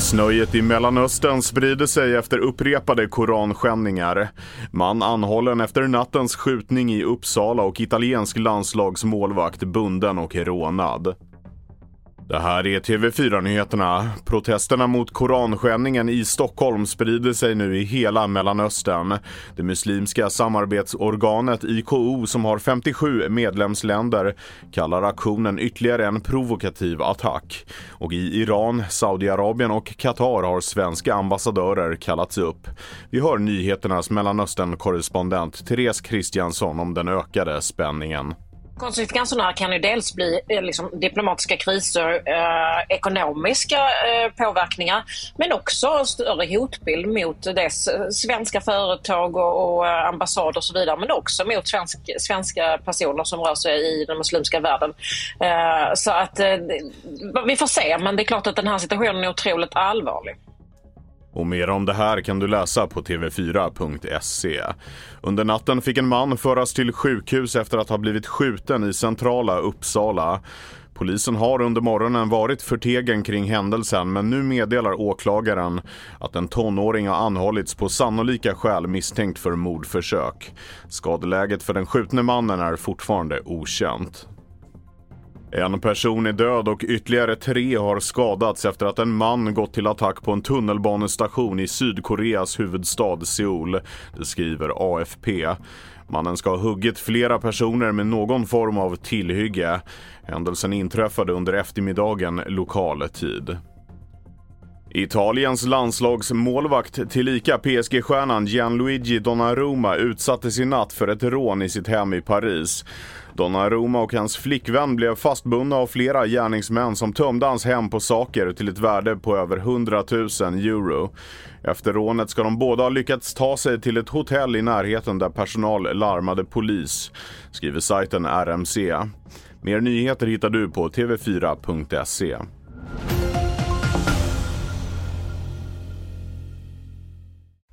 Missnöjet i Mellanöstern sprider sig efter upprepade koranskändningar. Man anhållen efter nattens skjutning i Uppsala och italiensk landslagsmålvakt bunden och rånad. Det här är TV4-nyheterna. Protesterna mot koranskändningen i Stockholm sprider sig nu i hela Mellanöstern. Det muslimska samarbetsorganet IKO som har 57 medlemsländer kallar aktionen ytterligare en provokativ attack. Och i Iran, Saudiarabien och Qatar har svenska ambassadörer kallats upp. Vi hör nyheternas Mellanöstern-korrespondent Therese Kristiansson om den ökade spänningen. Konsekvenserna kan ju dels bli eh, liksom, diplomatiska kriser, eh, ekonomiska eh, påverkningar men också större hotbild mot dess eh, svenska företag och, och eh, ambassader och så vidare men också mot svensk, svenska personer som rör sig i den muslimska världen. Eh, så att eh, vi får se men det är klart att den här situationen är otroligt allvarlig. Och mer om det här kan du läsa på tv4.se. Under natten fick en man föras till sjukhus efter att ha blivit skjuten i centrala Uppsala. Polisen har under morgonen varit förtegen kring händelsen men nu meddelar åklagaren att en tonåring har anhållits på sannolika skäl misstänkt för mordförsök. Skadeläget för den skjutne mannen är fortfarande okänt. En person är död och ytterligare tre har skadats efter att en man gått till attack på en tunnelbanestation i Sydkoreas huvudstad Seoul. Det skriver AFP. Mannen ska ha huggit flera personer med någon form av tillhygge. Händelsen inträffade under eftermiddagen lokal tid. Italiens landslagsmålvakt tillika PSG-stjärnan Gianluigi Donnarumma utsattes i natt för ett rån i sitt hem i Paris. Donnarumma och hans flickvän blev fastbundna av flera gärningsmän som tömde hans hem på saker till ett värde på över 100 000 euro. Efter rånet ska de båda ha lyckats ta sig till ett hotell i närheten där personal larmade polis, skriver sajten RMC. Mer nyheter hittar du på tv4.se.